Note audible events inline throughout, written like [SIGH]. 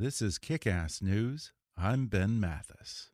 This is Kick Ass News. I'm Ben Mathis.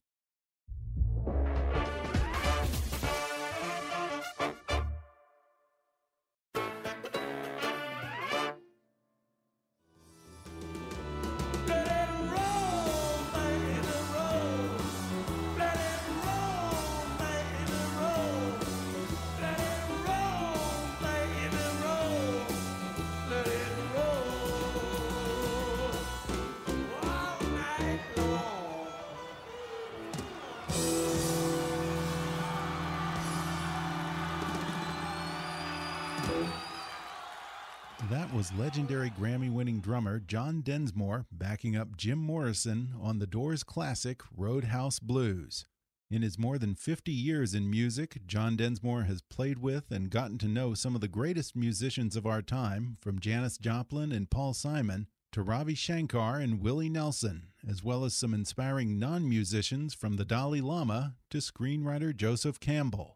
Was legendary Grammy winning drummer John Densmore backing up Jim Morrison on the Doors classic Roadhouse Blues. In his more than 50 years in music, John Densmore has played with and gotten to know some of the greatest musicians of our time, from Janis Joplin and Paul Simon to Ravi Shankar and Willie Nelson, as well as some inspiring non musicians from the Dalai Lama to screenwriter Joseph Campbell.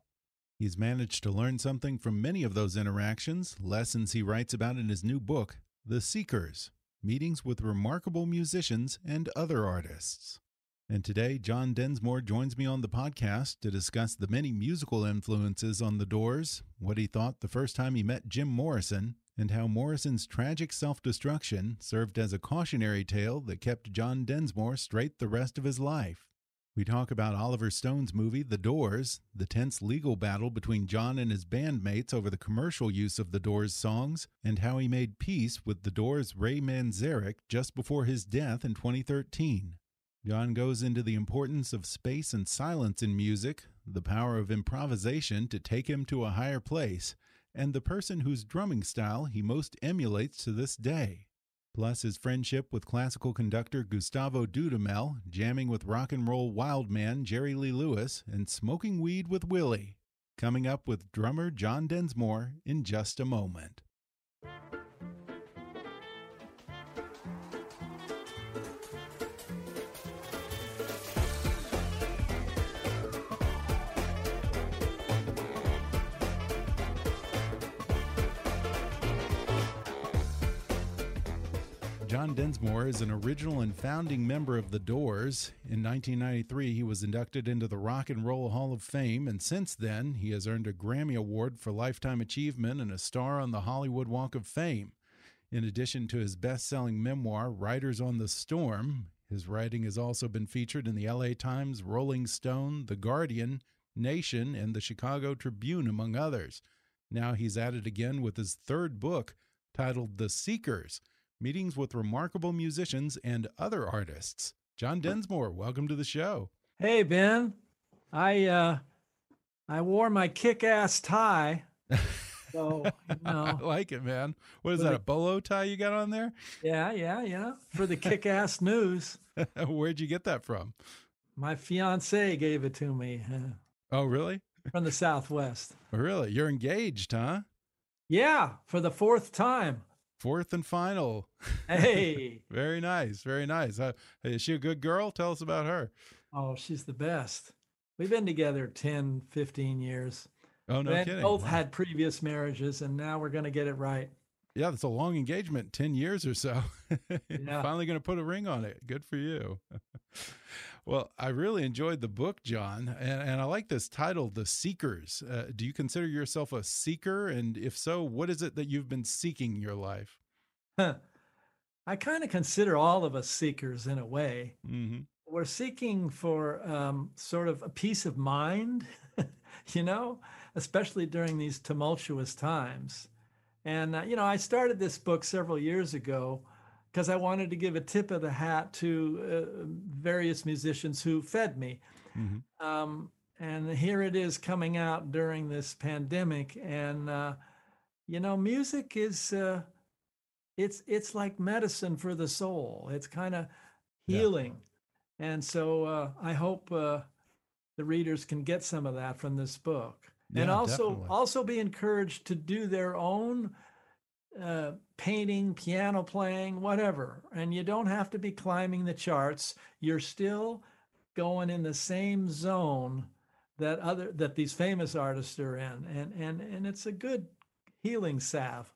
He's managed to learn something from many of those interactions, lessons he writes about in his new book, The Seekers Meetings with Remarkable Musicians and Other Artists. And today, John Densmore joins me on the podcast to discuss the many musical influences on The Doors, what he thought the first time he met Jim Morrison, and how Morrison's tragic self destruction served as a cautionary tale that kept John Densmore straight the rest of his life. We talk about Oliver Stone's movie, The Doors, the tense legal battle between John and his bandmates over the commercial use of The Doors songs, and how he made peace with The Doors' Ray Manzarek just before his death in 2013. John goes into the importance of space and silence in music, the power of improvisation to take him to a higher place, and the person whose drumming style he most emulates to this day plus his friendship with classical conductor Gustavo Dudamel, jamming with rock and roll wildman Jerry Lee Lewis, and smoking weed with Willie. Coming up with drummer John Densmore in just a moment. John Densmore is an original and founding member of The Doors. In 1993, he was inducted into the Rock and Roll Hall of Fame, and since then, he has earned a Grammy Award for Lifetime Achievement and a star on the Hollywood Walk of Fame. In addition to his best selling memoir, Riders on the Storm, his writing has also been featured in the LA Times, Rolling Stone, The Guardian, Nation, and the Chicago Tribune, among others. Now he's at it again with his third book titled The Seekers meetings with remarkable musicians and other artists. John Densmore, welcome to the show. Hey Ben, I uh, I wore my kick-ass tie. [LAUGHS] So you know, I like it, man. What is that? A bolo tie you got on there? Yeah, yeah, yeah. For the kick-ass [LAUGHS] news. Where'd you get that from? My fiance gave it to me. Uh, oh, really? From the Southwest. Really? You're engaged, huh? Yeah, for the fourth time. Fourth and final. Hey. [LAUGHS] very nice. Very nice. Uh, is she a good girl? Tell us about her. Oh, she's the best. We've been together 10, 15 years. Oh, no kidding. Both had previous marriages, and now we're going to get it right. Yeah, that's a long engagement, 10 years or so. [LAUGHS] Yeah. Finally going to put a ring on it. Good for you. [LAUGHS] well, I really enjoyed the book, John, and, and I like this title, The Seekers. Uh, do you consider yourself a seeker? And if so, what is it that you've been seeking in your life? I kind of consider all of us seekers in a way. Mm -hmm. We're seeking for um, sort of a peace of mind, [LAUGHS] you know, especially during these tumultuous times. And, uh, you know, I started this book several years ago because I wanted to give a tip of the hat to uh, various musicians who fed me. Mm -hmm. um, and here it is coming out during this pandemic. And, uh, you know, music is uh, it's it's like medicine for the soul. It's kind of healing. Yeah. And so uh, I hope uh, the readers can get some of that from this book. Yeah, and also definitely. also be encouraged to do their own uh, painting, piano playing, whatever. And you don't have to be climbing the charts. You're still going in the same zone that other that these famous artists are in. And and and it's a good healing salve.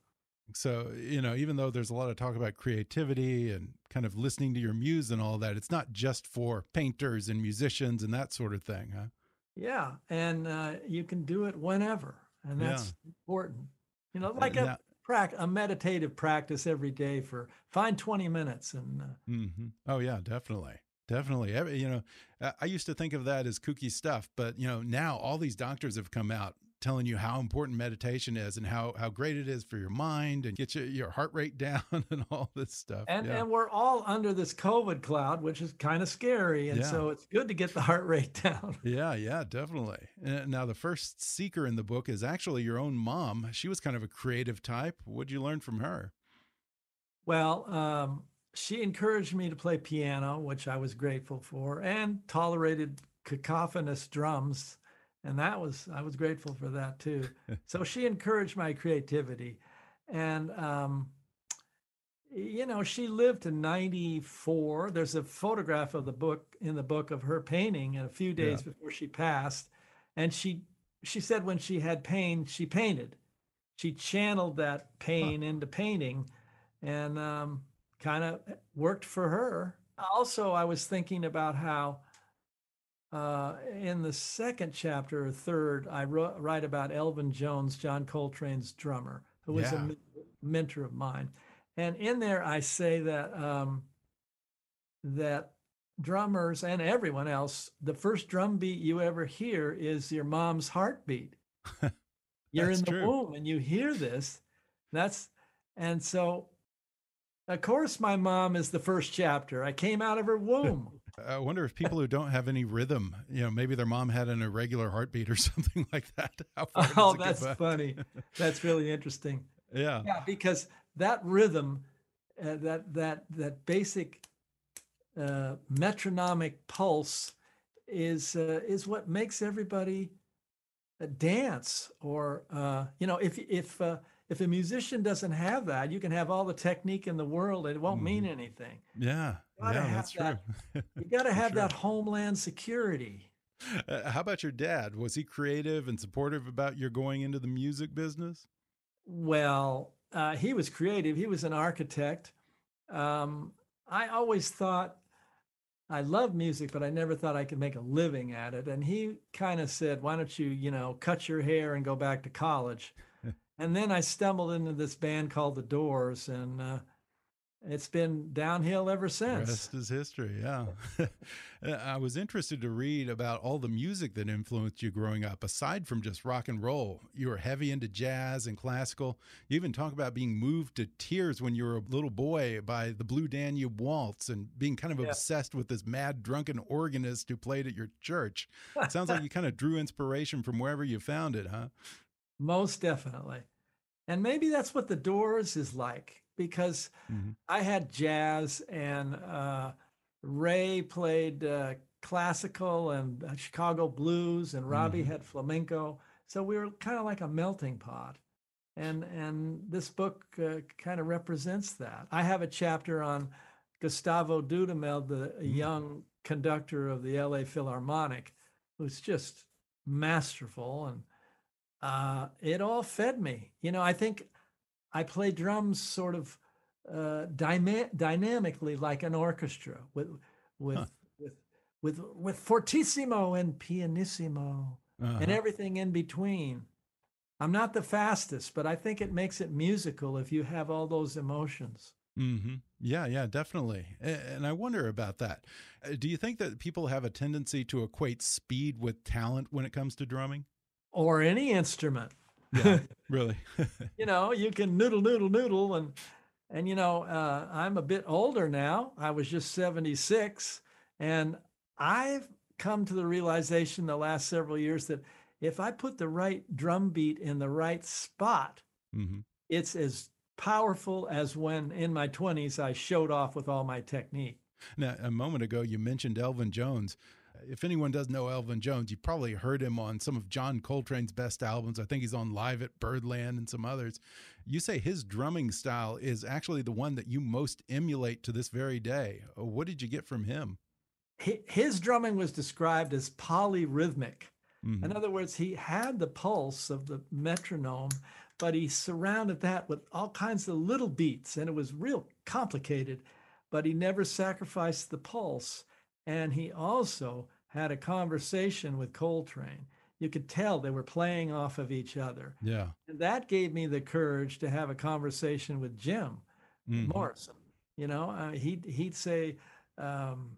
So, you know, even though there's a lot of talk about creativity and kind of listening to your muse and all that, it's not just for painters and musicians and that sort of thing, huh? Yeah. And uh, you can do it whenever. And that's yeah. important. You know, like now, a meditative practice every day for find 20 minutes. And uh, mm -hmm. oh, yeah, definitely. Definitely. You know, I used to think of that as kooky stuff, but, you know, now all these doctors have come out telling you how important meditation is and how how great it is for your mind and get your, your heart rate [LAUGHS] down and all this stuff. And yeah. and we're all under this COVID cloud, which is kind of scary. And yeah. so it's good to get the heart rate [LAUGHS] down. Yeah, yeah, definitely. Now the first seeker in the book is actually your own mom. She was kind of a creative type. What'd you learn from her? Well, um, she encouraged me to play piano, which I was grateful for, and tolerated cacophonous drums and that was I was grateful for that too. [LAUGHS] so she encouraged my creativity, and um, you know she lived to 94. There's a photograph of the book in the book of her painting, and a few days yeah. before she passed, and she she said when she had pain she painted. She channeled that pain huh. into painting, and um, kind of worked for her. Also, I was thinking about how uh, in the second chapter or third, I wrote, write about Elvin Jones, John Coltrane's drummer, who was yeah. a mentor of mine. And in there, I say that um, that drummers and everyone else, the first drum beat you ever hear is your mom's heartbeat. [LAUGHS] You're in the true. womb and you hear this. That's and so of course my mom is the first chapter. I came out of her womb. I wonder if people who don't have any rhythm, you know, maybe their mom had an irregular heartbeat or [LAUGHS] something like that. [LAUGHS] oh, that's funny. That's really interesting. Yeah. Yeah, because that rhythm, uh, that that that basic uh, metronomic pulse is uh, is what makes everybody uh, dance. Or uh, you know, if if uh, if a musician doesn't have that, you can have all the technique in the world, and it won't mean anything. Yeah, yeah, that's that, true. [LAUGHS] you got to have sure. that homeland security. Uh, how about your dad? Was he creative and supportive about your going into the music business? Well, uh, he was creative. He was an architect. Um, I always thought I love music, but I never thought I could make a living at it. And he kind of said, "Why don't you, you know, cut your hair and go back to college?" And then I stumbled into this band called The Doors, and uh, it's been downhill ever since. Rest is history. Yeah. [LAUGHS] I was interested to read about all the music that influenced you growing up, aside from just rock and roll. You were heavy into jazz and classical. You even talk about being moved to tears when you were a little boy by the Blue Danube Waltz and being kind of yeah. obsessed with this mad, drunken organist who played at your church. It [LAUGHS] sounds like you kind of drew inspiration from wherever you found it, huh? Most definitely. And maybe that's what the Doors is like because mm-hmm. I had jazz and uh, Ray played uh, classical and uh, Chicago blues and Robbie mm-hmm. had flamenco. So we were kind of like a melting pot. And, and this book uh, kind of represents that. I have a chapter on Gustavo Dudamel, the mm-hmm. young conductor of the LA Philharmonic, who's just masterful and uh, it all fed me. You know, I think I play drums sort of uh, dyma- dynamically like an orchestra with with huh. with with with fortissimo and pianissimo uh-huh. and everything in between. I'm not the fastest, but I think it makes it musical if you have all those emotions. Mm-hmm. Yeah, yeah, definitely. And I wonder about that. Uh, do you think that people have a tendency to equate speed with talent when it comes to drumming? Or any instrument. Yeah, really. [LAUGHS] you know, you can noodle, noodle, noodle, and and you know, uh, I'm a bit older now. I was just 76, and I've come to the realization the last several years that if I put the right drum beat in the right spot, mm-hmm. it's as powerful as when in my 20s I showed off with all my technique. Now, a moment ago, you mentioned Elvin Jones. If anyone does know Elvin Jones, you probably heard him on some of John Coltrane's best albums. I think he's on Live at Birdland and some others. You say his drumming style is actually the one that you most emulate to this very day. What did you get from him? His drumming was described as polyrhythmic. Mm -hmm. In other words, he had the pulse of the metronome, but he surrounded that with all kinds of little beats, and it was real complicated. But he never sacrificed the pulse. And he also had a conversation with Coltrane. You could tell they were playing off of each other. Yeah. And that gave me the courage to have a conversation with Jim mm-hmm. Morrison. You know, uh, he'd, he'd say, um,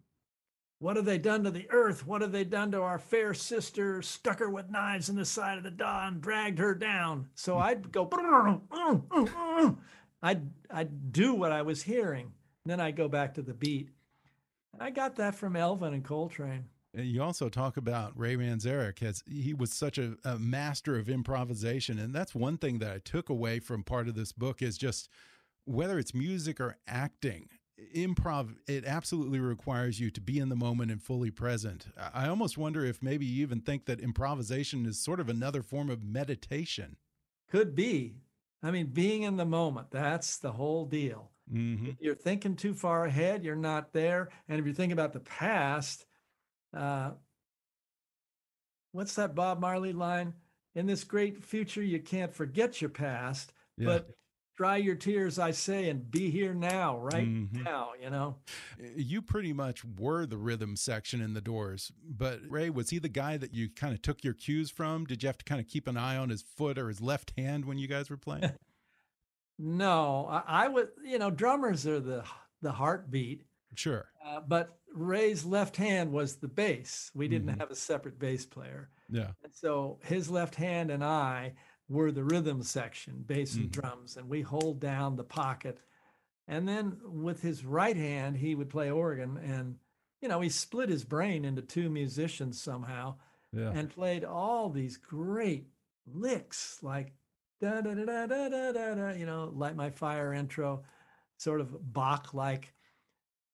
what have they done to the earth? What have they done to our fair sister? Stuck her with knives in the side of the dawn, dragged her down. So hmm. I'd go, [LAUGHS] I'd, I'd do what I was hearing. then I'd go back to the beat. And I got that from Elvin and Coltrane. You also talk about Ray Manzarek as he was such a, a master of improvisation. And that's one thing that I took away from part of this book is just whether it's music or acting, improv it absolutely requires you to be in the moment and fully present. I almost wonder if maybe you even think that improvisation is sort of another form of meditation. Could be. I mean being in the moment that's the whole deal. Mm -hmm. you're thinking too far ahead you're not there. And if you think about the past uh, what's that bob marley line in this great future you can't forget your past yeah. but dry your tears, I say, and be here now, right mm -hmm. now, you know? You pretty much were the rhythm section in the doors. But Ray, was he the guy that you kind of took your cues from? Did you have to kind of keep an eye on his foot or his left hand when you guys were playing? [LAUGHS] no, I, I would, you know, drummers are the the heartbeat. Sure. Uh, but Ray's left hand was the bass. We didn't mm -hmm. have a separate bass player. Yeah. And so his left hand and I were the rhythm section, bass and mm-hmm. drums, and we hold down the pocket. And then with his right hand, he would play organ, and you know he split his brain into two musicians somehow, yeah. and played all these great licks like da da da da da da da, da you know, light my fire intro, sort of Bach like,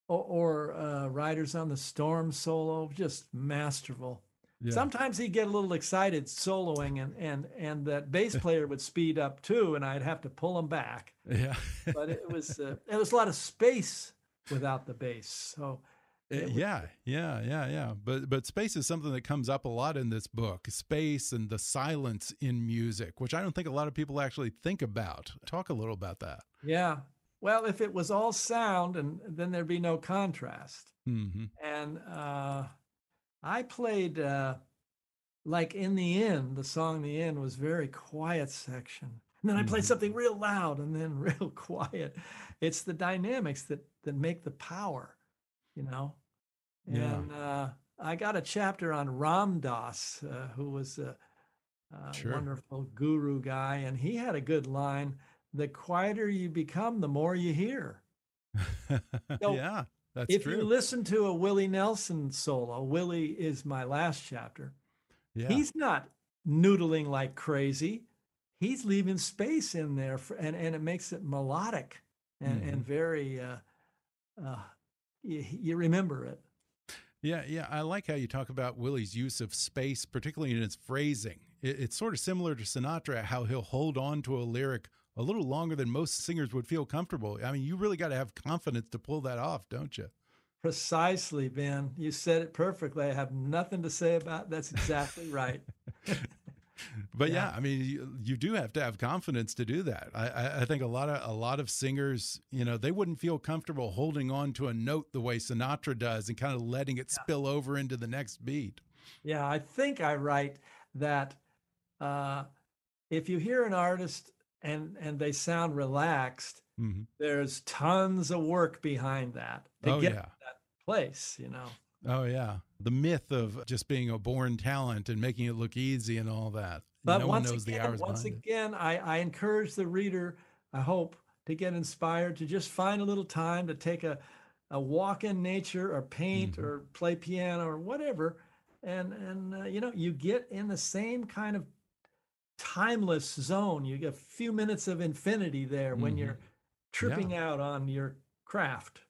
or, or uh, Riders on the Storm solo, just masterful. Yeah. Sometimes he'd get a little excited soloing, and and and that bass [LAUGHS] player would speed up too, and I'd have to pull him back. Yeah, but it was [LAUGHS] uh, it was a lot of space without the bass. So uh, yeah, yeah, yeah, yeah. But but space is something that comes up a lot in this book. Space and the silence in music, which I don't think a lot of people actually think about. Talk a little about that. Yeah. Well, if it was all sound, and then there'd be no contrast. Mm -hmm. And uh, I played uh, like in the end, the song "The End" was very quiet section. And then I played mm-hmm. something real loud and then [LAUGHS] real quiet. It's the dynamics that that make the power, you know. Yeah. Uh, I got a chapter on Ram Dass, uh, who was a, a sure. wonderful guru guy, and he had a good line: "The quieter you become, the more you hear." [LAUGHS] So, yeah. That's if true. you listen to a Willie Nelson solo, Willie is my last chapter. Yeah. He's not noodling like crazy. He's leaving space in there, for, and and it makes it melodic and mm-hmm. and very. Uh, uh, you, you remember it. Yeah, yeah. I like how you talk about Willie's use of space, particularly in his phrasing. It, it's sort of similar to Sinatra, how he'll hold on to a lyric a little longer than most singers would feel comfortable. I mean, you really got to have confidence to pull that off, don't you? Precisely, Ben. You said it perfectly. I have nothing to say about. That's exactly right. [LAUGHS] but yeah. yeah, I mean, you, you, do have to have confidence to do that. I, I, I, think a lot of a lot of singers, you know, they wouldn't feel comfortable holding on to a note the way Sinatra does and kind of letting it yeah. spill over into the next beat. Yeah, I think I write that uh, if you hear an artist and and they sound relaxed, mm -hmm. there's tons of work behind that to oh, get yeah. that place. You know. Oh yeah, the myth of just being a born talent and making it look easy and all that. But no once again, once again, I, I encourage the reader. I hope to get inspired to just find a little time to take a a walk in nature or paint mm -hmm. or play piano or whatever, and and uh, you know you get in the same kind of timeless zone. You get a few minutes of infinity there when mm-hmm. you're tripping yeah. out on your craft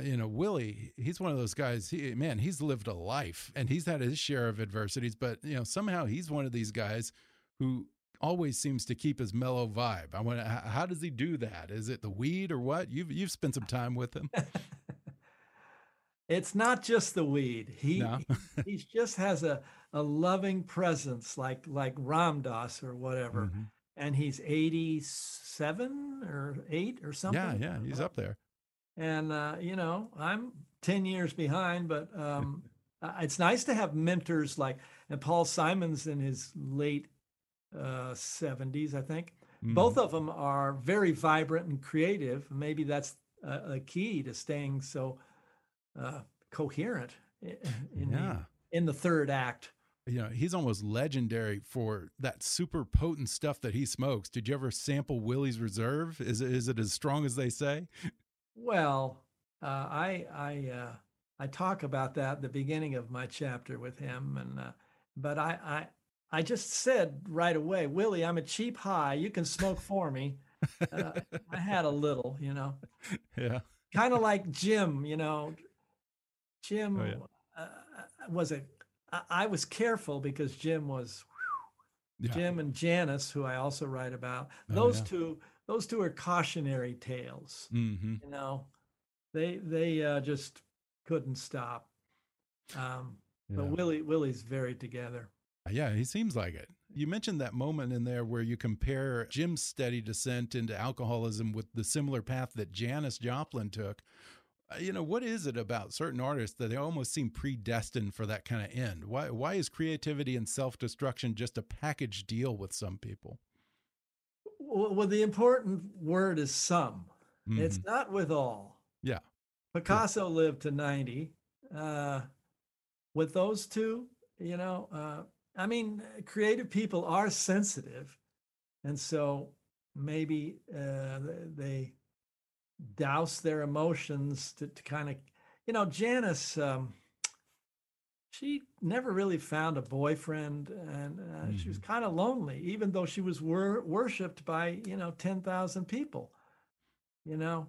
you know willie he's one of those guys he man he's lived a life and he's had his share of adversities but you know somehow he's one of these guys who always seems to keep his mellow vibe i want how does he do that is it the weed or what you've you've spent some time with him [LAUGHS] it's not just the weed he no. he just has a a loving presence like like ram dass or whatever mm -hmm. and he's 87 or 8 or something yeah yeah he's up there and uh, you know i'm 10 years behind but um, [LAUGHS] it's nice to have mentors like and paul simon's in his late uh, 70s i think mm. both of them are very vibrant and creative maybe that's a, a key to staying so uh, coherent in, yeah. the, in the third act you know he's almost legendary for that super potent stuff that he smokes did you ever sample willie's reserve is it, is it as strong as they say well, uh, I I uh, I talk about that at the beginning of my chapter with him, and uh, but I I I just said right away, Willie, I'm a cheap high. You can smoke for me. Uh, I had a little, you know. [LAUGHS] Yeah. Kind of like Jim, you know. Jim oh, yeah. Uh, was a. I was careful because Jim was. Yeah. Jim and Janis, who I also write about, oh, those yeah. two those two are cautionary tales. Mm-hmm. You know, they they uh, just couldn't stop. Um, yeah. But Willie Willie's very together. Yeah, he seems like it. You mentioned that moment in there where you compare Jim's steady descent into alcoholism with the similar path that Janis Joplin took. Uh, you know, what is it about certain artists that they almost seem predestined for that kind of end? Why why is creativity and self-destruction just a package deal with some people? well, the important word is some. Mm-hmm. It's not with all. Yeah. Picasso yeah. lived to 90. Uh, with those two, you know, uh, I mean, creative people are sensitive. And so maybe uh, they douse their emotions to, to kind of, you know, Janis, um, she never really found a boyfriend and uh, mm-hmm. she was mm-hmm. kind of lonely even though she was wor- worshipped by you know 10,000 people you know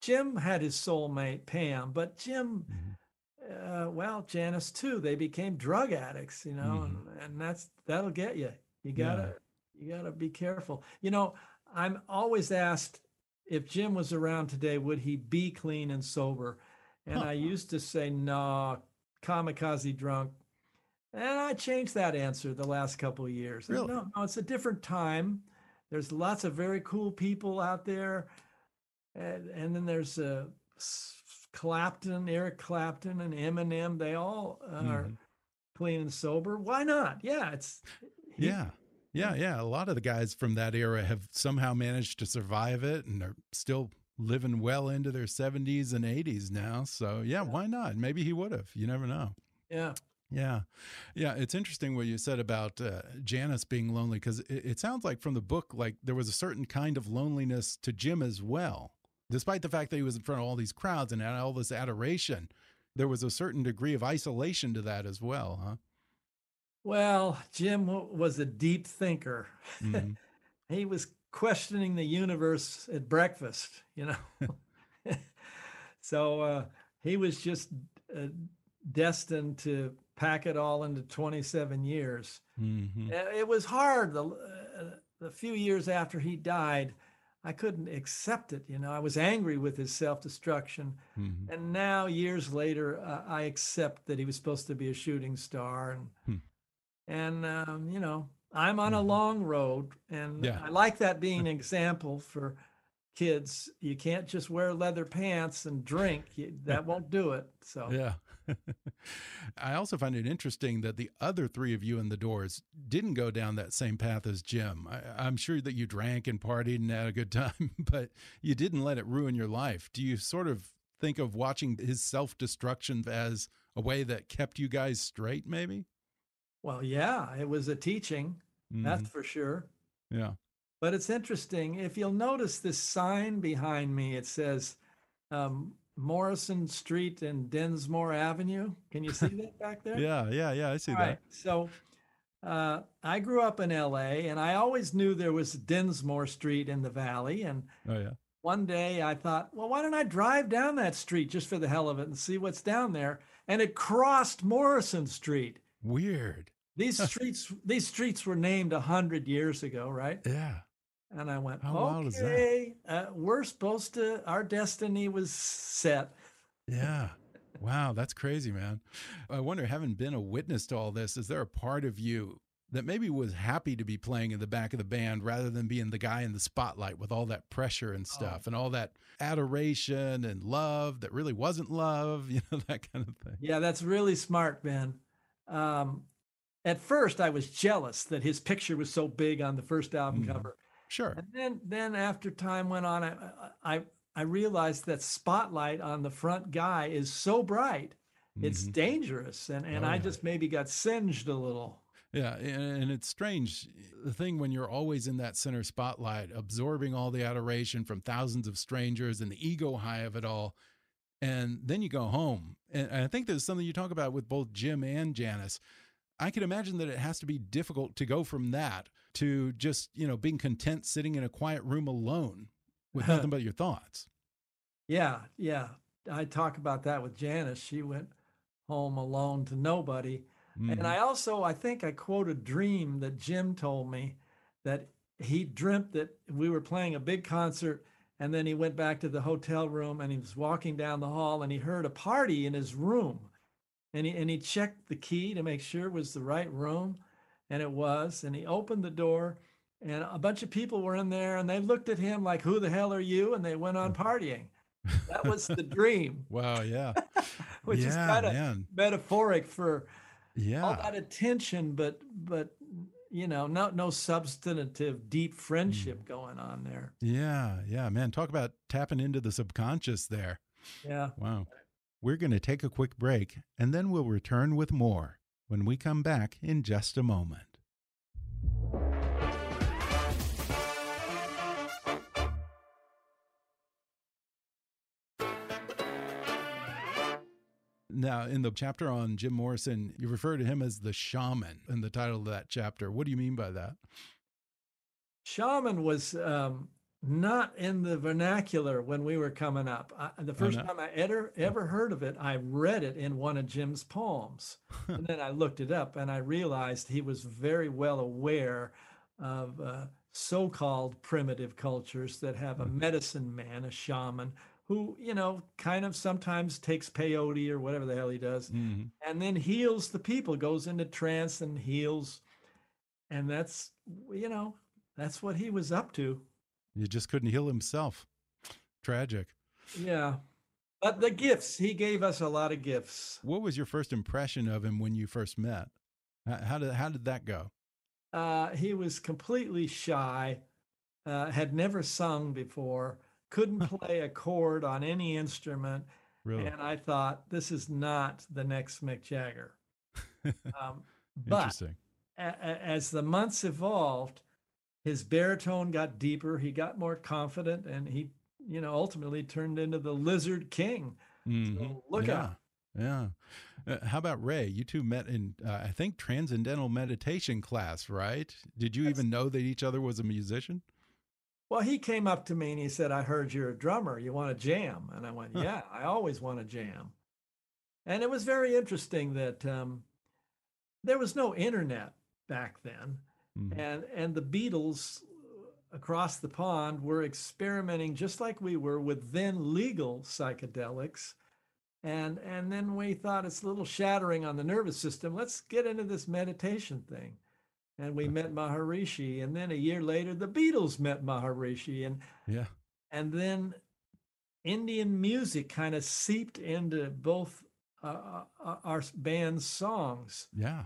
Jim had his soulmate Pam but Jim mm-hmm. uh, well Janis too they became drug addicts you know mm-hmm. and, and that's that'll get you you got to yeah. you got to be careful you know I'm always asked if Jim was around today would he be clean and sober and huh. I [LAUGHS] used to say no kamikaze drunk. And I changed that answer the last couple of years. Really? No, no, it's a different time. There's lots of very cool people out there. And, and then there's uh, Clapton, Eric Clapton, and Eminem. They all are mm-hmm. clean and sober. Why not? Yeah, it's. He, yeah. Yeah, yeah. A lot of the guys from that era have somehow managed to survive it and are still living well into their 70s and 80s now. So, yeah, why not? Maybe he would have. You never know. Yeah. Yeah. Yeah. It's interesting what you said about uh, Janis being lonely because it, it, sounds like from the book, like there was a certain kind of loneliness to Jim as well. Despite the fact that he was in front of all these crowds and had all this adoration, there was a certain degree of isolation to that as well, huh? Well, Jim was a deep thinker. Mm -hmm. [LAUGHS] he was questioning the universe at breakfast, you know. [LAUGHS] [LAUGHS] so uh, he was just uh, destined to pack it all into 27 years. Mm-hmm. It was hard. The, uh, the few years after he died, I couldn't accept it. You know, I was angry with his self destruction. Mm-hmm. And now, years later, uh, I accept that he was supposed to be a shooting star. And, hmm. And um, you know I'm on a Mhm. long road, and Yeah. I like that being an [LAUGHS] example for kids. You can't just wear leather pants and drink; that won't do it. So Yeah. [LAUGHS] I also find it interesting that the other three of you in the doors didn't go down that same path as Jim. I, I'm sure that you drank and partied and had a good time, [LAUGHS] but you didn't let it ruin your life. Do you sort of think of watching his self destruction as a way that kept you guys straight, maybe? Well, yeah, it was a teaching, that's Mhm. for sure. Yeah. But it's interesting. If you'll notice this sign behind me, it says um, Morrison Street and Densmore Avenue. Can you see that back [LAUGHS] there? Yeah. Yeah. Yeah. I see All that. right. So uh, I grew up in LA and I always knew there was Densmore Street in the valley. And Oh, yeah. one day I thought, well, why don't I drive down that street just for the hell of it and see what's down there? And it crossed Morrison Street. Weird. These [LAUGHS] streets, these streets were named a hundred years ago, right? Yeah. And I went, How wild is that? okay, uh, we're supposed to, our destiny was set. Yeah. [LAUGHS] Wow, that's crazy, man. I wonder, having been a witness to all this, is there a part of you that maybe was happy to be playing in the back of the band rather than being the guy in the spotlight with all that pressure and stuff and all that adoration and love that really wasn't love, [LAUGHS] you know, that kind of thing? Yeah, that's really smart, Ben. Um, at first, I was jealous that his picture was so big on the first album Mhm. cover, Sure. and then, then after time went on, I, I, I realized that spotlight on the front guy is so bright, it's Mhm. dangerous, and and Oh, I just maybe got singed a little. Yeah, and, and it's strange the thing when you're always in that center spotlight, absorbing all the adoration from thousands of strangers and the ego high of it all, and then you go home. And I think there's something you talk about with both Jim and Janis. I can imagine that it has to be difficult to go from that to just you know being content sitting in a quiet room alone with nothing but your thoughts. Yeah, yeah. I talk about that with Janis. She went home alone to nobody. Mhm. And I also, I think I quote a dream that Jim told me that he dreamt that we were playing a big concert and then he went back to the hotel room and he was walking down the hall and he heard a party in his room. And he, and he checked the key to make sure it was the right room. And it was. And he opened the door and a bunch of people were in there and they looked at him like, Who the hell are you? And they went on [LAUGHS] partying. That was the dream, [LAUGHS] wow, yeah, [LAUGHS] which is kind of metaphoric for all yeah, that attention, but but you know, no no substantive deep Mm. friendship going on there. yeah, yeah, man. Talk about tapping into the subconscious there. Yeah. Wow. We're going to take a quick break and then we'll return with more when we come back in just a moment. Now, in the chapter on Jim Morrison, you refer to him as the shaman in the title of that chapter. What do you mean by that? Shaman was um, not in the vernacular when we were coming up. I, the first no? time I ever ever heard of it, I read it in one of Jim's poems, [LAUGHS] and then I looked it up, and I realized he was very well aware of uh, so-called primitive cultures that have a medicine man, a shaman, who you know kind of sometimes takes peyote or whatever the hell he does, Mhm. and then heals the people, goes into trance and heals, and that's you know that's what he was up to. You just couldn't heal himself. Tragic. Yeah. But the gifts, he gave us a lot of gifts. What was your first impression of him when you first met? How how did how did that go? Uh, he was completely shy, uh, had never sung before, couldn't [LAUGHS] play a chord on any instrument. Really And I thought, this is not the next Mick Jagger. Um, [LAUGHS] but interesting. a- a- as the months evolved, his baritone got deeper, he got more confident, and he, you know, ultimately turned into the Lizard King. Mhm. look yeah. out. Yeah. Uh, how about Ray? You two met in, uh, I think, transcendental meditation class, right? Did you even know that each other was a musician? Well, he came up to me and he said, I heard you're a drummer. You want to jam? And I went, Yeah, I always want to jam. And it was very interesting that um, there was no internet back then. Mhm. And, and the Beatles across the pond were experimenting just like we were with then legal psychedelics. and and then we thought it's a little shattering on the nervous system. Let's get into this meditation thing. And we met Maharishi, and then a year later, the Beatles met Maharishi, and Yeah. and then Indian music kind of seeped into both uh, uh, our band's songs. Yeah.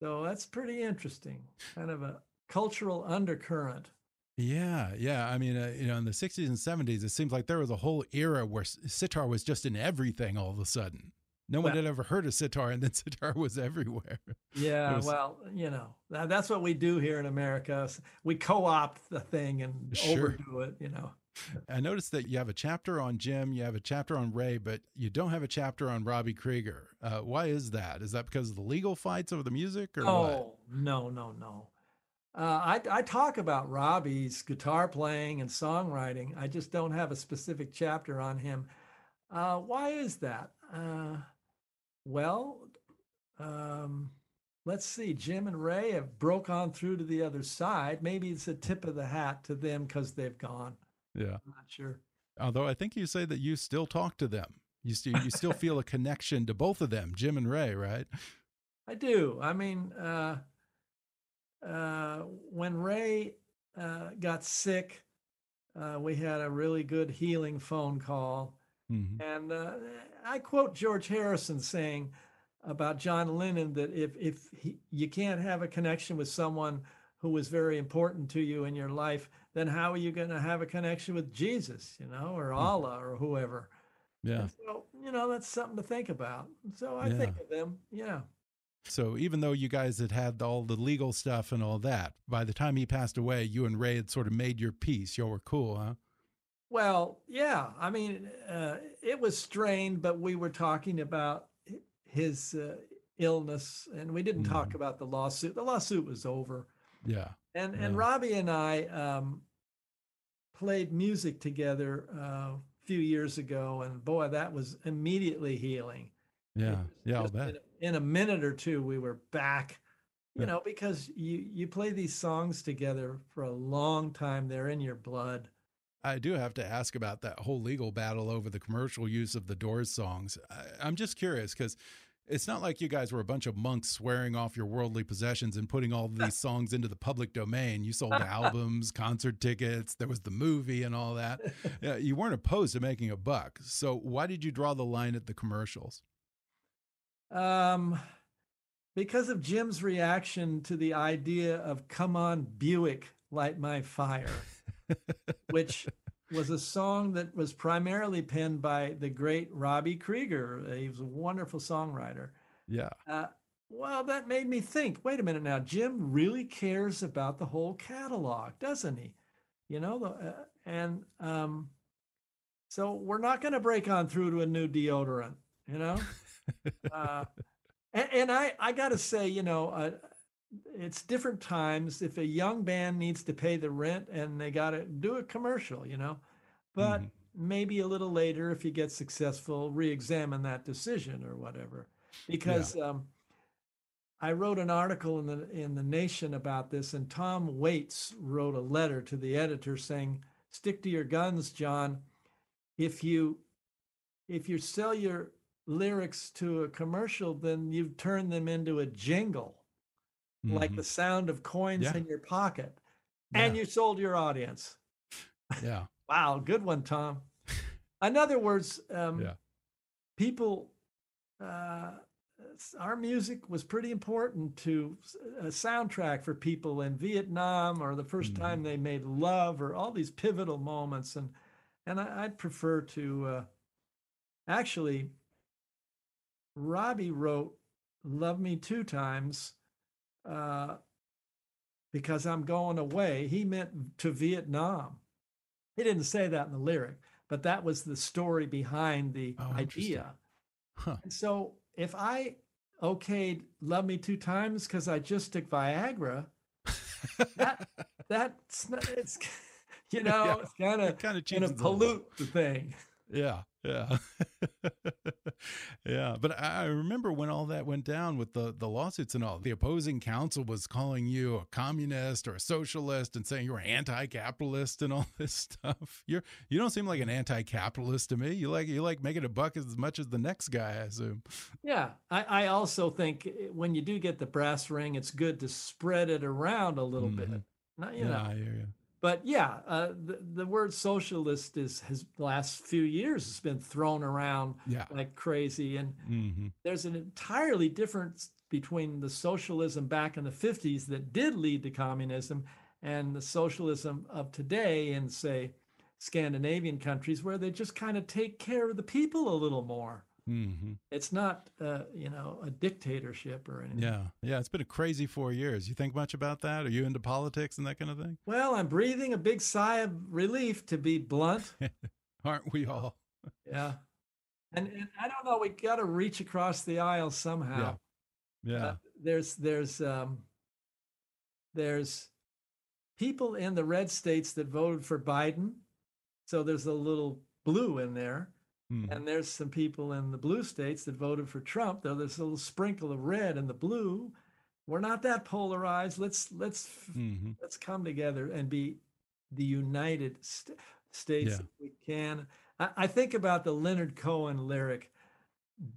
So that's pretty interesting. Kind of a cultural undercurrent. Yeah, yeah. I mean, uh, you know, in the 60s and 70s, it seems like there was a whole era where sitar was just in everything all of a sudden. No one had ever heard of sitar, and then [LAUGHS] sitar was everywhere. Yeah, was- well, you know, that's what we do here in America. We co-opt the thing and Sure. overdo it, you know. I noticed that you have a chapter on Jim, you have a chapter on Ray, but you don't have a chapter on Robbie Krieger. Uh, why is that? Is that because of the legal fights over the music, or what? Oh, no, no, no. Uh, I, I talk about Robbie's guitar playing and songwriting. I just don't have a specific chapter on him. Uh, why is that? Well, um, let's see. Jim and Ray have broke on through to the other side. Maybe it's a tip of the hat to them because they've gone. Yeah. I'm not sure. Although I think you say that you still talk to them. You still you still feel a connection to both of them, Jim and Ray, right? I do. I mean, uh, uh, when Ray uh, got sick, uh, we had a really good healing phone call. Hmm And uh, I quote George Harrison saying about John Lennon that if, if he, you can't have a connection with someone who was very important to you in your life, then how are you going to have a connection with Jesus, you know, or Allah or whoever? Yeah. And so, you know, that's something to think about. So I Yeah. think of them. Yeah. So even though you guys had had all the legal stuff and all that, by the time he passed away, you and Ray had sort of made your peace. Y'all were cool, huh? Well, yeah. I mean, uh, it was strained, but we were talking about his uh, illness, and we didn't talk Mhm. about the lawsuit. The lawsuit was over, Yeah. and and Robbie and I um, played music together uh, a few years ago, and boy, that was immediately healing. Yeah. Yeah. In a, in a minute or two, we were back. You Yeah. know, because you you play these songs together for a long time; they're in your blood. I do have to ask about that whole legal battle over the commercial use of the Doors songs. I, I'm just curious because it's not like you guys were a bunch of monks swearing off your worldly possessions and putting all these [LAUGHS] songs into the public domain. You sold albums, concert tickets, there was the movie and all that. [LAUGHS] Yeah, you weren't opposed to making a buck. So why did you draw the line at the commercials? Um, because of Jim's reaction to the idea of "Come on, Buick, light my fire," [LAUGHS] which was a song that was primarily penned by the great Robbie Krieger. He was a wonderful songwriter. Yeah. Uh, well, that made me think. Wait a minute now. Jim really cares about the whole catalog, doesn't he? You know, the, uh, and um, so we're not going to break on through to a new deodorant. You know, [LAUGHS] uh, and, and I I got to say, you know, uh, it's different times. If a young band needs to pay the rent and they got to do a commercial, you know, but Mhm. maybe a little later, if you get successful, re-examine that decision or whatever. Because um, I wrote an article in the in the Nation about this, and Tom Waits wrote a letter to the editor saying, "Stick to your guns, John. If you if you sell your lyrics to a commercial, then you've turned them into a jingle, like Mhm. the sound of coins Yeah. in your pocket, and you sold your audience." Yeah. [LAUGHS] Wow, good one, Tom. In other words, um, Yeah. people, uh, our music was pretty important to a soundtrack for people in Vietnam or the 1st Mhm. time they made love or all these pivotal moments. And, and I, I'd prefer to, uh, actually, Robbie wrote Love Me Two Times uh, because I'm going away. He meant to Vietnam. He didn't say that in the lyric, but that was the story behind the Oh, idea. Huh. And so if I okayed Love Me Two Times because I just took Viagra, that [LAUGHS] that's not, it's [LAUGHS] you know Yeah. it's kind It of kind of going to changes a little. pollute the thing. Yeah. Yeah. [LAUGHS] yeah. But I remember when all that went down with the, the lawsuits and all, the opposing counsel was calling you a communist or a socialist and saying you were anti capitalist and all [LAUGHS] this stuff. You're you don't seem like an anti capitalist to me. You like you like making a buck as much as the next guy, I assume. Yeah. I, I also think eh, when you do get the brass ring, it's good to spread it around a little mm -hmm. bit. Not, you yeah, know. I hear you but yeah, uh, the, the word socialist is has the last few years has been thrown around yeah. like crazy, and mm-hmm. there's an entirely difference between the socialism back in the 50s that did lead to communism and the socialism of today in say Scandinavian countries where they just kind of take care of the people a little more. Mm-hmm. It's not, uh, you know, a dictatorship or anything. Yeah, yeah. It's been a crazy four years. You think much about that? Are you into politics and that kind of thing? Well, I'm breathing a big sigh of relief, to be blunt. [LAUGHS] Aren't we all? yeah, and, and I don't know. We got to reach across the aisle somehow. Yeah, yeah. Uh, there's there's um, there's people in the red states that voted for Biden, so there's a little blue in there Mm. And there's some people in the blue states that voted for Trump. Though there's a little sprinkle of red in the blue. We're not that polarized. Let's let's mm-hmm. let's come together and be the United St- States yeah. if we can. I, I think about the Leonard Cohen lyric,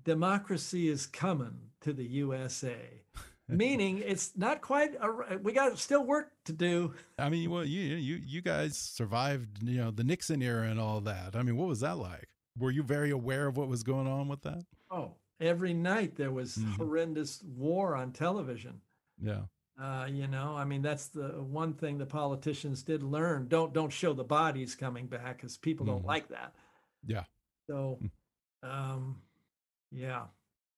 "Democracy is coming to the USA." [LAUGHS] meaning it's not quite a, we got still work to do i mean well you you you guys survived you know the nixon era and all that i mean what was that like were you very aware of what was going on with that? Oh, every night there was mm -hmm. horrendous war on television. Yeah. Uh, you know, I mean, that's the one thing the politicians did learn. Don't don't show the bodies coming back because people mm -hmm. don't mm-hmm. like that. Yeah. So, mm. um, yeah.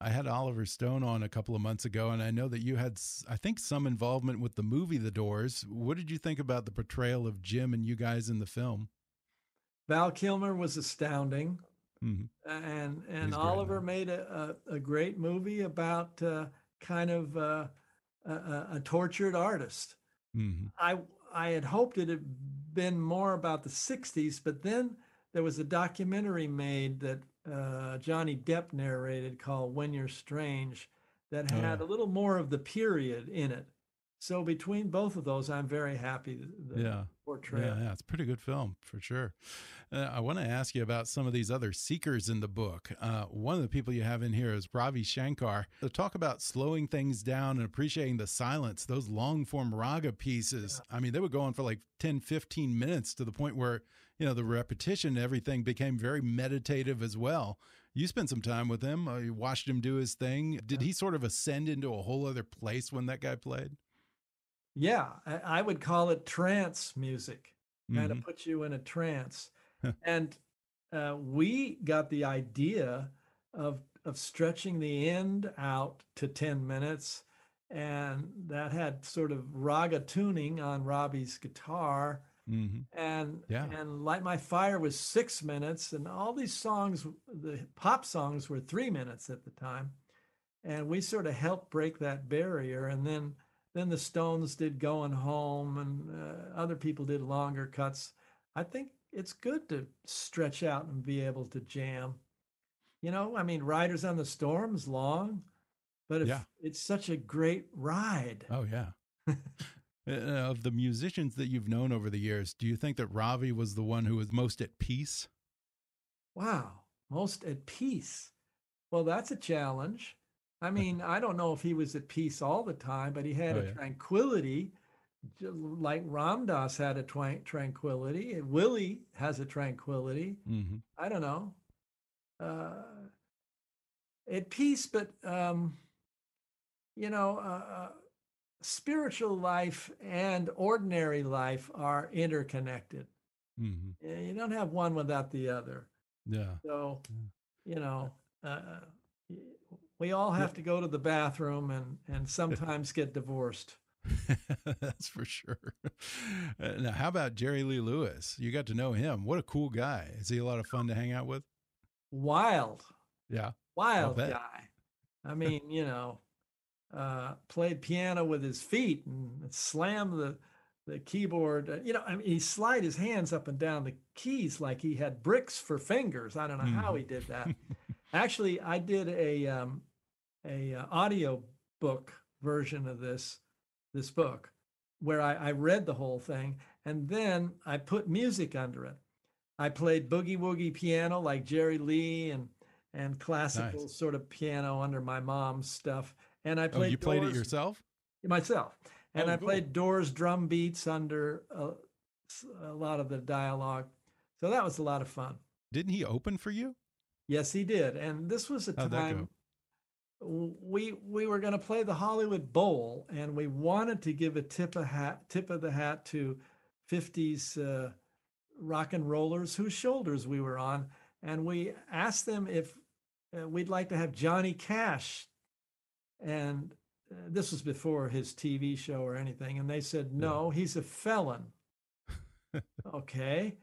I had Oliver Stone on a couple of months ago, and I know that you had, I think, some involvement with the movie The Doors. What did you think about the portrayal of Jim and you guys in the film? Val Kilmer was astounding. Mm-hmm. And and Oliver made a, a, a, great movie about uh, kind of uh, a, a, tortured artist. Mm-hmm. I I had hoped it had been more about the '60s, but then there was a documentary made that uh, Johnny Depp narrated called "When You're Strange," that had oh. a little more of the period in it. So between both of those, I'm very happy. The yeah. Portrayal. Yeah, yeah, it's a pretty good film for sure. Uh, I want to ask you about some of these other seekers in the book. Uh, one of the people you have in here is Ravi Shankar. To talk about slowing things down and appreciating the silence, those long form raga pieces. Yeah. I mean, they would go on for like 10, 15 minutes to the point where, you know, the repetition, everything became very meditative as well. You spent some time with him. Uh, you watched him do his thing. Did yeah. he sort of ascend into a whole other place when that guy played? Yeah, I, I would call it trance music. Kind mm-hmm. of puts you in a trance. and uh, we got the idea of of stretching the end out to 10 minutes and that had sort of raga tuning on Robby's guitar mm-hmm. and yeah. and light my fire was six minutes and all these songs the pop songs were three minutes at the time and we sort of helped break that barrier and then then the Stones did Going Home, and uh, other people did longer cuts. I think it's good to stretch out and be able to jam. You know, I mean, Riders on the Storm's long, but yeah. it's such a great ride. Oh yeah. [LAUGHS] Uh, of the musicians that you've known over the years, do you think that Ravi was the one who was most at peace? Wow, most at peace. Well, that's a challenge. I mean, I don't know if he was at peace all the time, but he had oh, a yeah. tranquility, like Ram Dass had a tranquility, and Willie has a tranquility. Mm-hmm. I don't know, uh, at peace, but um, you know, uh, uh, spiritual life and ordinary life are interconnected. Mm-hmm. You don't have one without the other. Yeah. So, yeah. you know. Uh, we all have to go to the bathroom and and [LAUGHS] sometimes get divorced. That's for sure. Uh, now, how about Jerry Lee Lewis? You got to know him. What a cool guy. Is he a lot of fun to hang out with? Wild. Yeah. Wild guy. I mean, you know, uh, played piano with his feet and slammed the the keyboard. Uh, you know, I mean, he slide his hands up and down the keys like he had bricks for fingers. I don't know how he did that. [LAUGHS] Actually, I did a um, a uh, audio book version of this this book where I, I read the whole thing and then I put music under it. I played boogie woogie piano like Jerry Lee and and classical nice. sort of piano under my mom's stuff. And I played. Oh, you played it yourself? Myself, and oh, I cool. played Doors drum beats under a, a lot of the dialogue. So that was a lot of fun. Didn't he open for you? Yes, he did. And this was a How'd time we we were going to play the Hollywood Bowl, and we wanted to give a tip of hat tip of the hat to 50s uh, rock and rollers whose shoulders we were on, and we asked them if uh, we'd like to have Johnny Cash, and uh, this was before his TV show or anything, and they said no, he's a felon. [LAUGHS] okay.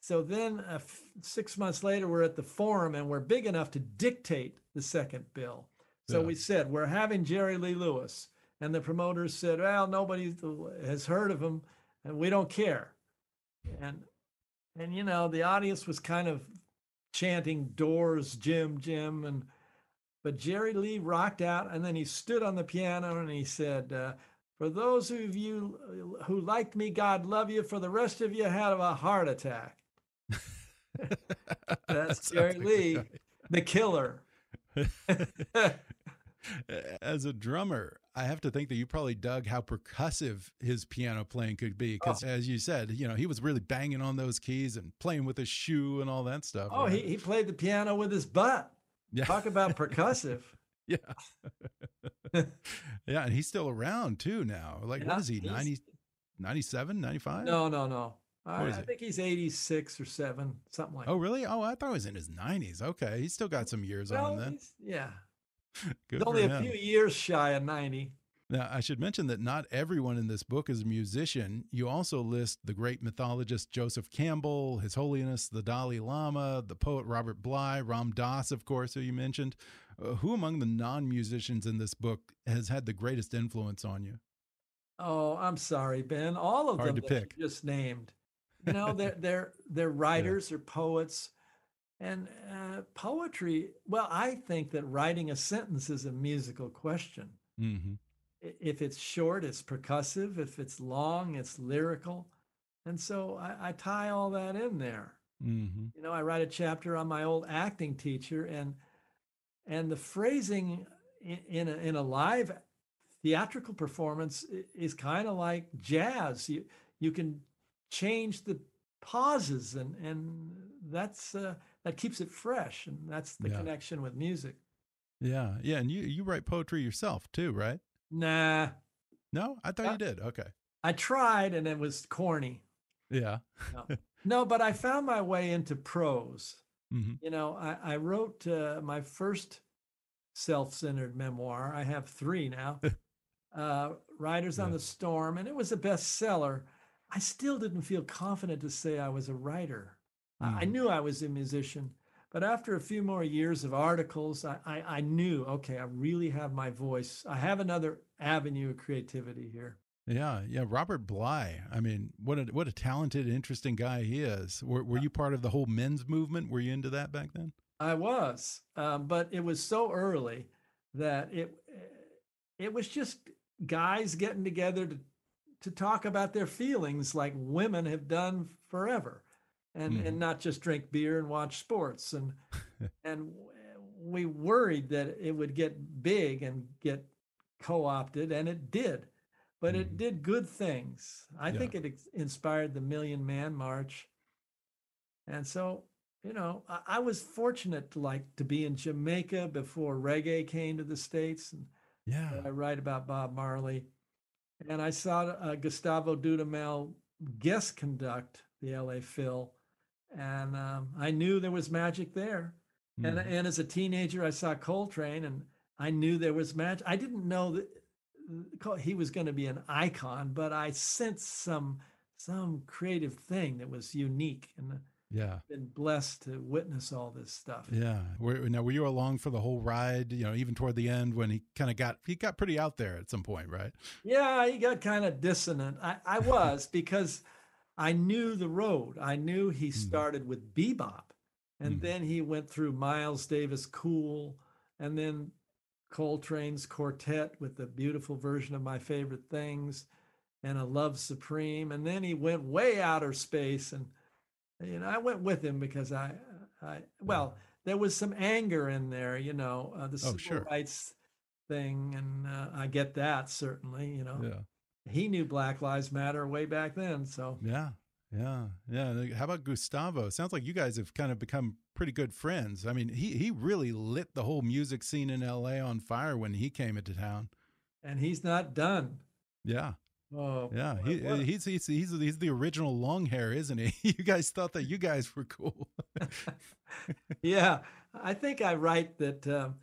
So then, uh, f- six months later, we're at the forum and we're big enough to dictate the second bill. So yeah. we said, we're having Jerry Lee Lewis. And the promoters said, well, nobody has heard of him and we don't care. And, and, you know, the audience was kind of chanting doors, Jim, Jim. And, but Jerry Lee rocked out and then he stood on the piano and he said, uh, for those of you who liked me, God love you. For the rest of you, had a heart attack. [LAUGHS] That's Jerry Lee, the killer. [LAUGHS] [LAUGHS] [LAUGHS] As a drummer, I have to think that you probably dug how percussive his piano playing could be. Because, oh. as you said, you know, he was really banging on those keys and playing with his shoe and all that stuff. Oh, right? he, he played the piano with his butt. Yeah. Talk about percussive. [LAUGHS] yeah. yeah. And he's still around too now. Like, yeah, what is he, 90, 97, 95? No, no, no. I, I think he's 86 or 7, something like Oh, really? Oh, I thought he was in his 90s. Okay. He's still got some years well, on him then. Yeah. [LAUGHS] Good only a few years shy of 90. Now, I should mention that not everyone in this book is a musician. You also list the great mythologist Joseph Campbell, His Holiness the Dalai Lama, the poet Robert Bly, Ram Dass, of course, who you mentioned. Uh, who among the non musicians in this book has had the greatest influence on you? Oh, I'm sorry, Ben. All of Hard them to pick. just named. [LAUGHS] You know, they're they're they're writers yeah. or poets, and uh, poetry. Well, I think that writing a sentence is a musical question. Mm-hmm. If it's short, it's percussive. If it's long, it's lyrical. And so I, I tie all that in there. Mm-hmm. You know, I write a chapter on my old acting teacher, and and the phrasing in, in a, in a live theatrical performance is kind of like jazz. You you can change the pauses and and that's uh, that keeps it fresh and that's the yeah. connection with music. Yeah yeah and you you write poetry yourself too right? Nah. No? I thought uh, you did okay. I tried and it was corny. Yeah. No. [LAUGHS] no but i found my way into prose. Mm-hmm. you know i, I wrote uh, my first self-centered memoir. I have three now. [LAUGHS] Uh, riders yeah. on the storm and it was a bestseller. I still didn't feel confident to say I was a writer. Mm. I knew I was a musician, but after a few more years of articles, I, I, I, knew, okay, I really have my voice. I have another avenue of creativity here. Yeah, yeah. Robert Bly. I mean, what a what a talented, interesting guy he is. Were, were you part of the whole men's movement? Were you into that back then? I was, um, but it was so early that it it was just guys getting together to to talk about their feelings like women have done forever and mm. and not just drink beer and watch sports and [LAUGHS] and we worried that it would get big and get co-opted and it did but mm. it mm-hmm. did good things i yeah. think it inspired the million man march and so you know I, I, was fortunate to like to be in jamaica before reggae came to the states and yeah i write about bob marley and I saw uh, Gustavo Dudamel guest conduct the LA Phil, and um, I knew there was magic there. Mm. And and as a teenager, I saw Coltrane, and I knew there was magic. I didn't know that uh, he was going to be an icon, but I sensed some some creative thing that was unique, and Yeah. Been blessed to witness all this stuff. Yeah. Were, now, were you along for the whole ride? You know, even toward the end when he kind of got he got pretty out there at some point, right? Yeah, he got kind of dissonant. I, I was because I knew the road. I knew he Mm-hmm. started with bebop, and Mhm. then he went through Miles Davis Cool, and then Coltrane's Quartet with the beautiful version of My Favorite Things, and a Love Supreme, and then he went way outer space, and you know I went with him because I, I well there was some anger in there, you know, uh, the Oh, civil sure. rights thing, and uh, I get that certainly, you know Yeah. He knew Black Lives Matter way back then. So Yeah. Yeah. Yeah. How about Gustavo? Sounds like you guys have kind of become pretty good friends. I mean, he he really lit the whole music scene in LA on fire when he came into town. and he's not done. Yeah. Oh Yeah, he, he's, he's he's he's the original long hair, isn't he? [LAUGHS] You guys thought that you guys were cool. [LAUGHS] yeah. I think I write that um,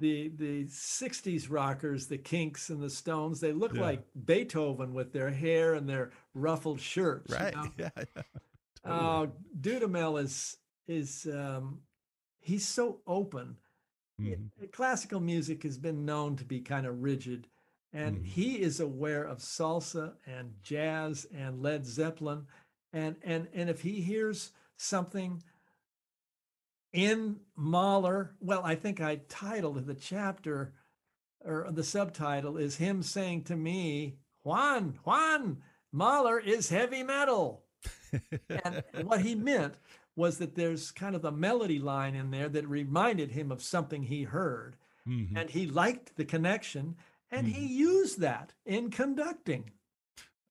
the the '60s rockers, the Kinks and the Stones, they look Yeah. like Beethoven with their hair and their ruffled shirts. you right? know? [LAUGHS] Yeah. yeah. Uh, Dudamel is is um, he's so open. Yeah, Mhm. classical music has been known to be kind of rigid and Mhm. he is aware of salsa and jazz and led zeppelin and and and if he hears something in mahler well i think i titled the chapter or the subtitle is him saying to me juan juan mahler is heavy metal and what he [LAUGHS] meant was that there's kind of the melody line in there that reminded him of something he heard Mhm. and he liked the connection and he used that in conducting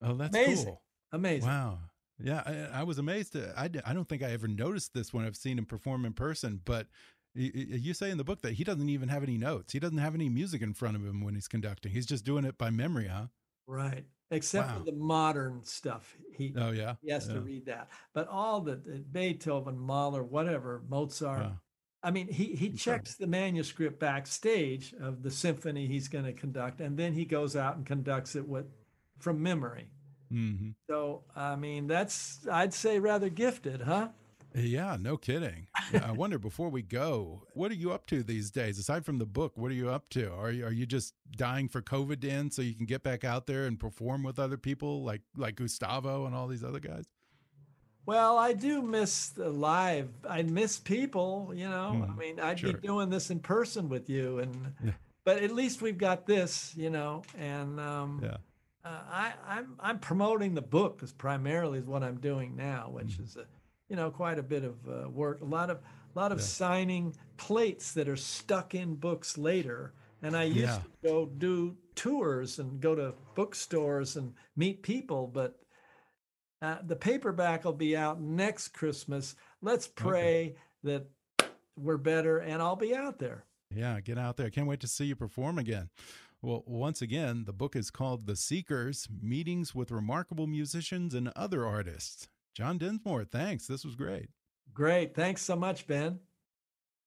Oh, that's amazing. cool. amazing Wow. Yeah, I, I was amazed. To, I don't think I ever noticed this when I've seen him perform in person. But you say in the book that he doesn't even have any notes. He doesn't have any music in front of him when he's conducting. He's just doing it by memory, huh? right except Wow. for the modern stuff he, Oh yeah. he has yeah. to read that but all the, the beethoven mahler whatever mozart Wow. I mean, he he Incredible. checks the manuscript backstage of the symphony he's going to conduct, and then he goes out and conducts it with from memory. Hmm So, I mean, that's I'd say rather gifted, huh? Yeah, no kidding. I wonder before we go, what are you up to these days? Aside from the book, what are you up to? Are you are you just dying for COVID to end so you can get back out there and perform with other people like like Gustavo and all these other guys? Well, I do miss the live. I miss people, you know. I Mhm. mean, I'd Sure. be doing this in person with you, and Yeah. but at least we've got this, you know. And um, Yeah. Uh, I, I'm I'm promoting the book is primarily is what I'm doing now, which Mm-hmm. is a, you know quite a bit of uh, work. A lot of a lot of Yeah. signing plates that are stuck in books later. And I used Yeah. to go do tours and go to bookstores and meet people, but uh, the paperback will be out next Christmas. Let's pray that we're better, and I'll be out there. Yeah, get out there. Can't wait to see you perform again. Well, once again, the book is called The Seekers Meetings with Remarkable Musicians and Other Artists. John Densmore, thanks. This was great. Great. Thanks so much, Ben.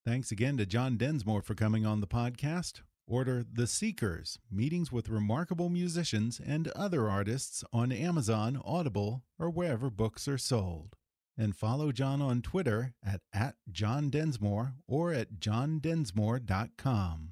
Thanks again to John Densmore for coming on the podcast. Order The Seekers Meetings with Remarkable Musicians and Other Artists on Amazon, Audible, or wherever books are sold. And follow John on Twitter at, at John Densmore or at johndensmore.com.